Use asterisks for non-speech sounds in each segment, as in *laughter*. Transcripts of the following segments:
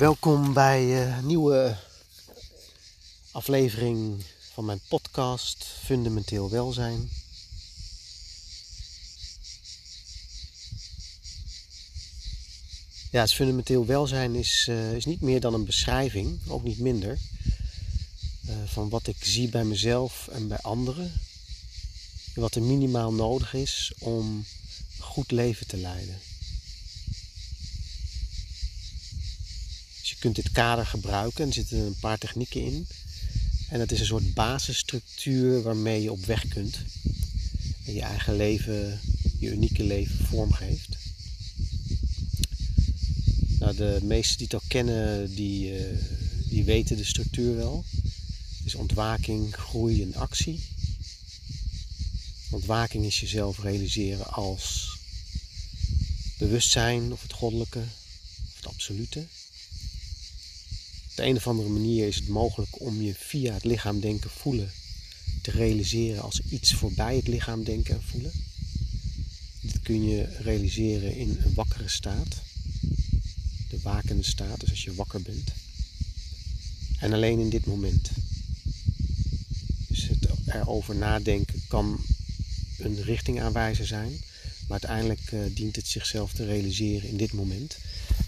Welkom bij een nieuwe aflevering van mijn podcast Fundamenteel Welzijn. Ja, het fundamenteel welzijn is, uh, is niet meer dan een beschrijving, ook niet minder, uh, van wat ik zie bij mezelf en bij anderen. En wat er minimaal nodig is om een goed leven te leiden. Dus je kunt dit kader gebruiken en er zitten een paar technieken in. En het is een soort basisstructuur waarmee je op weg kunt. En je eigen leven, je unieke leven vormgeeft. Nou, de meesten die het al kennen, die, uh, die weten de structuur wel. Het is ontwaking, groei en actie. Ontwaking is jezelf realiseren als bewustzijn of het goddelijke of het absolute. Op de een of andere manier is het mogelijk om je via het lichaam denken voelen te realiseren als iets voorbij het lichaam denken en voelen. Dit kun je realiseren in een wakkere staat de wakende staat, dus als je wakker bent. En alleen in dit moment. Dus het erover nadenken kan een richting aanwijzer zijn, maar uiteindelijk uh, dient het zichzelf te realiseren in dit moment.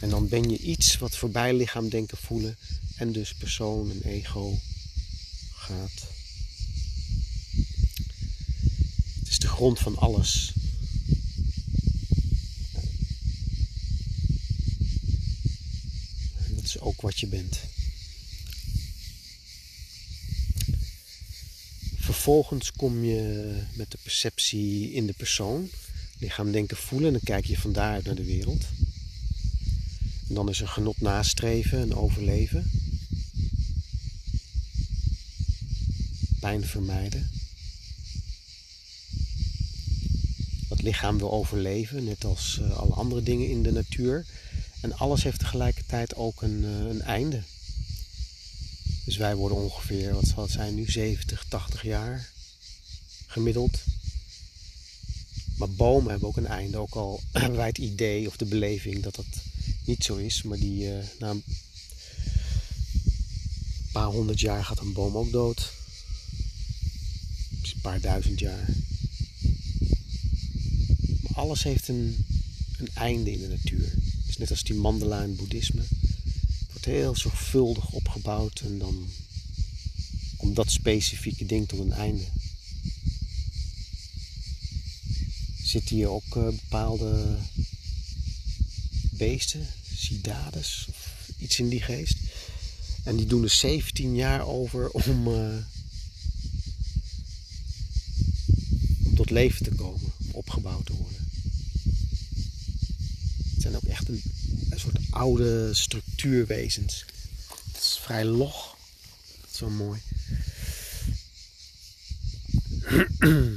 En dan ben je iets wat voorbij lichaam denken voelen en dus persoon en ego gaat. Het is de grond van alles. is ook wat je bent. Vervolgens kom je met de perceptie in de persoon, lichaam denken voelen en dan kijk je van daaruit naar de wereld. En dan is er genot nastreven en overleven. Pijn vermijden. Dat lichaam wil overleven, net als uh, alle andere dingen in de natuur. En alles heeft tegelijkertijd ook een, uh, een einde. Dus wij worden ongeveer, wat zal het zijn nu, 70, 80 jaar gemiddeld. Maar bomen hebben ook een einde. Ook al *clears throat* hebben wij het idee of de beleving dat dat niet zo is. Maar die, uh, na een paar honderd jaar gaat een boom ook dood. Dus een paar duizend jaar. Alles heeft een, een einde in de natuur is net als die mandala in het boeddhisme. Het wordt heel zorgvuldig opgebouwd en dan komt dat specifieke ding tot een einde. Zitten hier ook uh, bepaalde beesten, sidades of iets in die geest. En die doen er 17 jaar over om, uh, om tot leven te komen, om opgebouwd te worden. Het zijn ook echt een, een soort oude structuurwezens. Het is vrij log. Dat is wel mooi.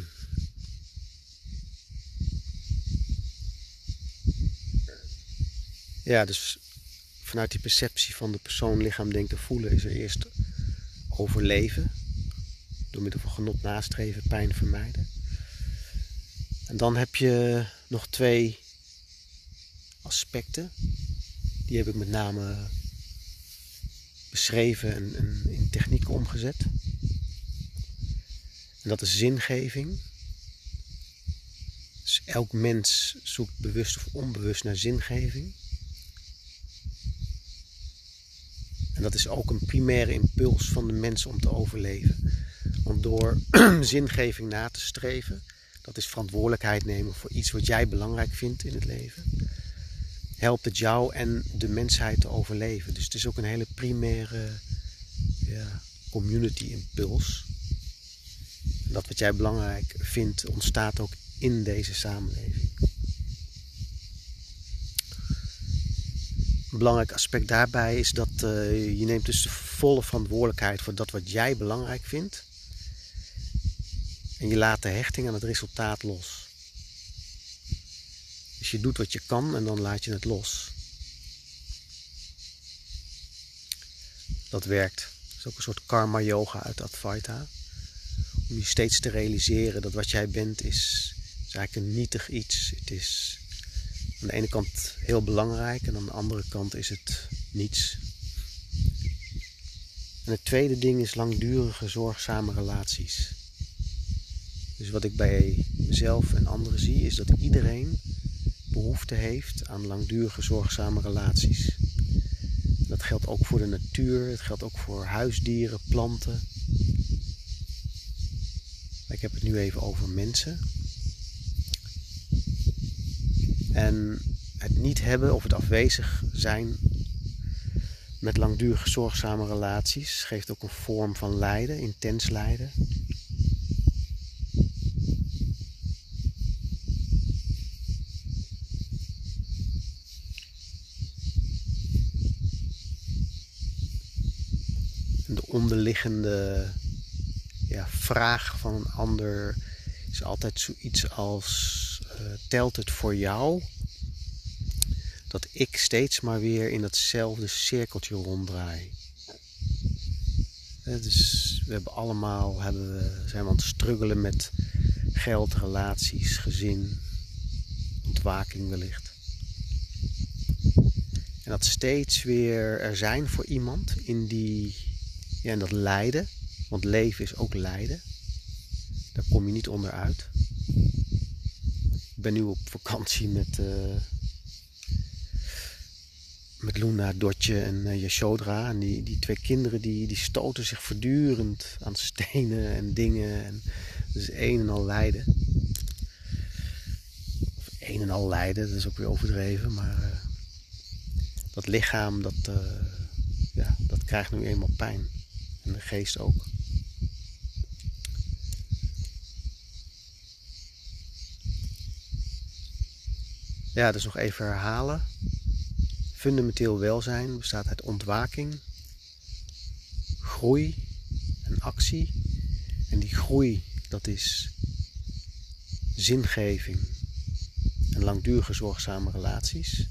*clears throat* Ja, dus vanuit die perceptie van de persoon, lichaam, denken, voelen is er eerst overleven. Door middel van genot nastreven, pijn vermijden. En dan heb je nog twee aspecten. Die heb ik met name beschreven en, en in technieken omgezet. En dat is zingeving. Dus elk mens zoekt bewust of onbewust naar zingeving. En dat is ook een primaire impuls van de mens om te overleven. Om door *clears throat* zingeving na te streven, dat is verantwoordelijkheid nemen voor iets wat jij belangrijk vindt in het leven helpt het jou en de mensheid te overleven. Dus het is ook een hele primaire ja, community impuls. dat wat jij belangrijk vindt ontstaat ook in deze samenleving. Een belangrijk aspect daarbij is dat uh, je neemt dus de volle verantwoordelijkheid voor dat wat jij belangrijk vindt. En je laat de hechting aan het resultaat los. Dus je doet wat je kan en dan laat je het los. Dat werkt. Dat is ook een soort karma yoga uit Advaita. Om je steeds te realiseren dat wat jij bent is, is eigenlijk een nietig iets. Het is aan de ene kant heel belangrijk en aan de andere kant is het niets. En het tweede ding is langdurige, zorgzame relaties. Dus wat ik bij mezelf en anderen zie, is dat iedereen behoefte heeft aan langdurige, zorgzame relaties. Dat geldt ook voor de natuur, het geldt ook voor huisdieren, planten. Ik heb het nu even over mensen. En het niet hebben of het afwezig zijn met langdurige zorgzame relaties geeft ook een vorm van lijden, intens lijden. de onderliggende ja, vraag van een ander is altijd zoiets als: telt het voor jou? Dat ik steeds maar weer in datzelfde cirkeltje ronddraai. dus we hebben allemaal hebben zijn we aan het struggelen met geld, relaties, gezin, ontwaking wellicht. En dat steeds weer er zijn voor iemand in die ja, en dat lijden, want leven is ook lijden. Daar kom je niet onderuit. Ik ben nu op vakantie met, uh, met Luna, Dotje en uh, Yashodra. En die, die twee kinderen die, die stoten zich voortdurend aan stenen en dingen. En dus een en al lijden. Of een en al lijden, dat is ook weer overdreven. Maar uh, dat lichaam, dat, ja, dat krijgt nu eenmaal pijn. En de geest ook. Ja, dus nog even herhalen. Fundamenteel welzijn bestaat uit ontwaking, groei en actie. En die groei, dat is zingeving en langdurige zorgzame relaties.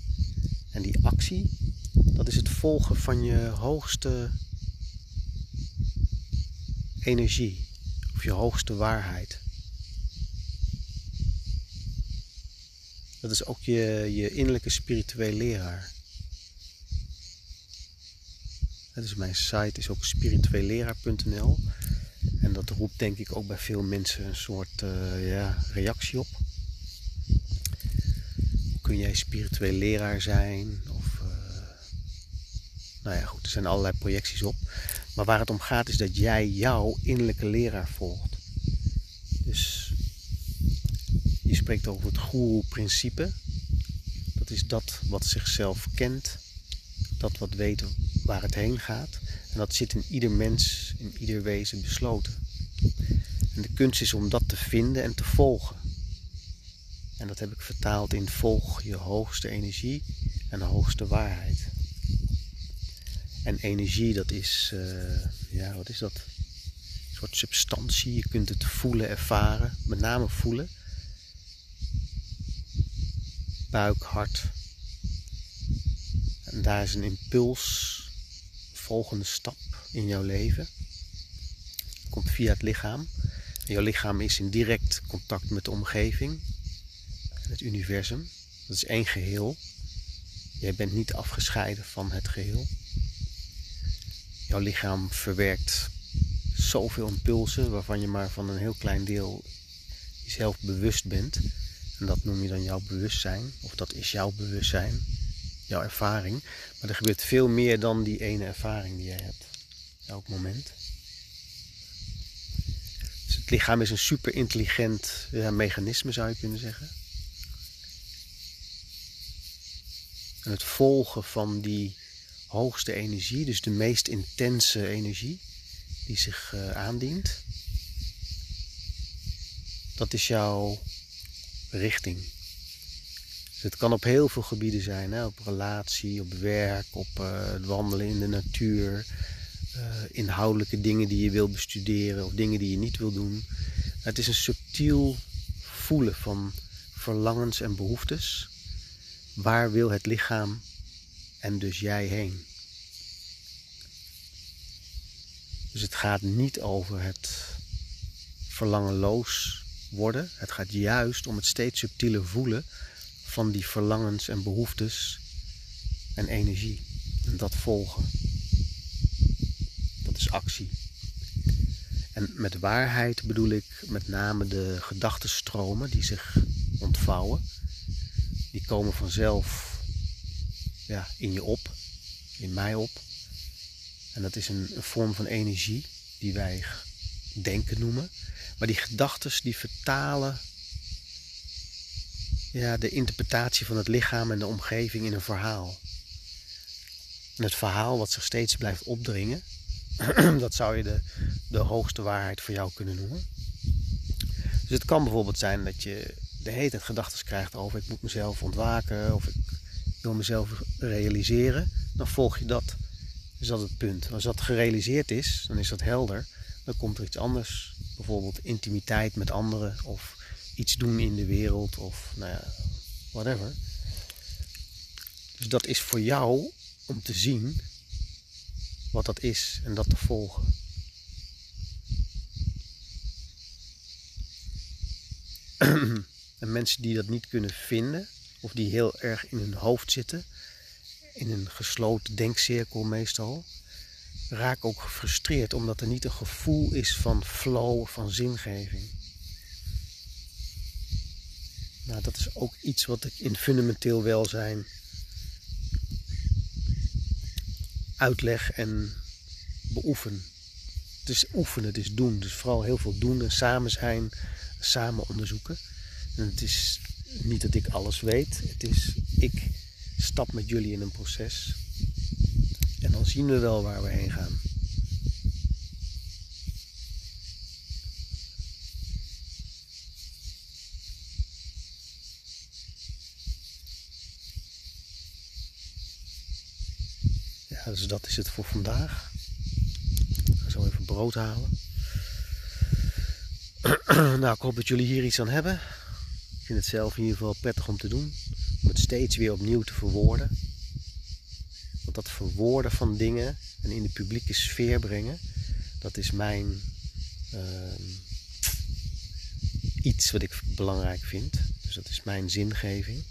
En die actie, dat is het volgen van je hoogste energie of je hoogste waarheid. Dat is ook je, je innerlijke spirituele leraar. Dus mijn site is ook spiritueelleraar.nl en dat roept denk ik ook bij veel mensen een soort uh, ja, reactie op. Kun jij spiritueel leraar zijn? Of, uh, nou ja, goed, er zijn allerlei projecties op. Maar waar het om gaat is dat jij jouw innerlijke leraar volgt. Dus je spreekt over het guru-principe. Dat is dat wat zichzelf kent, dat wat weet waar het heen gaat. En dat zit in ieder mens, in ieder wezen besloten. En de kunst is om dat te vinden en te volgen. En dat heb ik vertaald in volg je hoogste energie en hoogste waarheid. En energie, dat is, uh, ja, wat is dat? Een soort substantie. Je kunt het voelen, ervaren. Met name voelen. Buik, hart. En daar is een impuls, volgende stap in jouw leven. Komt via het lichaam. En jouw lichaam is in direct contact met de omgeving. Het universum. Dat is één geheel. Jij bent niet afgescheiden van het geheel. Jouw lichaam verwerkt zoveel impulsen waarvan je maar van een heel klein deel jezelf bewust bent. En dat noem je dan jouw bewustzijn, of dat is jouw bewustzijn, jouw ervaring. Maar er gebeurt veel meer dan die ene ervaring die jij hebt, elk moment. Dus het lichaam is een super intelligent mechanisme, zou je kunnen zeggen. En het volgen van die hoogste energie, dus de meest intense energie die zich uh, aandient. Dat is jouw richting. Dus het kan op heel veel gebieden zijn, hè? op relatie, op werk, op het wandelen in de natuur, uh, inhoudelijke dingen die je wil bestuderen of dingen die je niet wil doen. Het is een subtiel voelen van verlangens en behoeftes. Waar wil het lichaam en dus jij heen. Dus het gaat niet over het verlangenloos worden. Het gaat juist om het steeds subtiele voelen van die verlangens en behoeftes en energie. Hm. dat volgen. Dat is actie. En met waarheid bedoel ik met name de gedachtenstromen die zich ontvouwen. Die komen vanzelf ja, in je op, in mij op. En dat is een vorm van energie die wij denken noemen. Maar die gedachten die vertalen ja, de interpretatie van het lichaam en de omgeving in een verhaal. Het verhaal wat zich steeds blijft opdringen, *clears throat* dat zou je de, de hoogste waarheid voor jou kunnen noemen. Dus het kan bijvoorbeeld zijn dat je de hele tijd gedachten krijgt over ik moet mezelf ontwaken of ik wil mezelf realiseren. Dan volg je dat. Is dat het punt. Als dat gerealiseerd is, dan is dat helder. Dan komt er iets anders. Bijvoorbeeld intimiteit met anderen of iets doen in de wereld of nou ja, whatever. Dus dat is voor jou om te zien wat dat is en dat te volgen. *clears throat* en mensen die dat niet kunnen vinden, of die heel erg in hun hoofd zitten, in een gesloten denkcirkel meestal, raken ook gefrustreerd omdat er niet een gevoel is van flow, van zingeving. Nou, dat is ook iets wat ik in fundamenteel welzijn uitleg en beoefen. Het is oefenen, het is doen. Dus vooral heel veel doen en samen zijn, samen onderzoeken. En het is niet dat ik alles weet. Het is ik stap met jullie in een proces. Dan zien we wel waar we heen gaan. dus dat is het voor vandaag. Ik ga zo even brood halen. *clears throat* nou, ik hoop dat jullie hier iets aan hebben. Ik vind het zelf in ieder geval prettig om te doen. Om het steeds weer opnieuw te verwoorden. Dat verwoorden van dingen en in de publieke sfeer brengen, dat is mijn uh, iets wat ik belangrijk vind. Dus dat is mijn zingeving.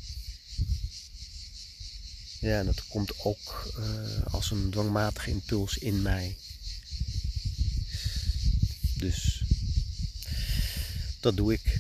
Ja, en dat komt ook uh, als een dwangmatige impuls in mij. Dus dat doe ik.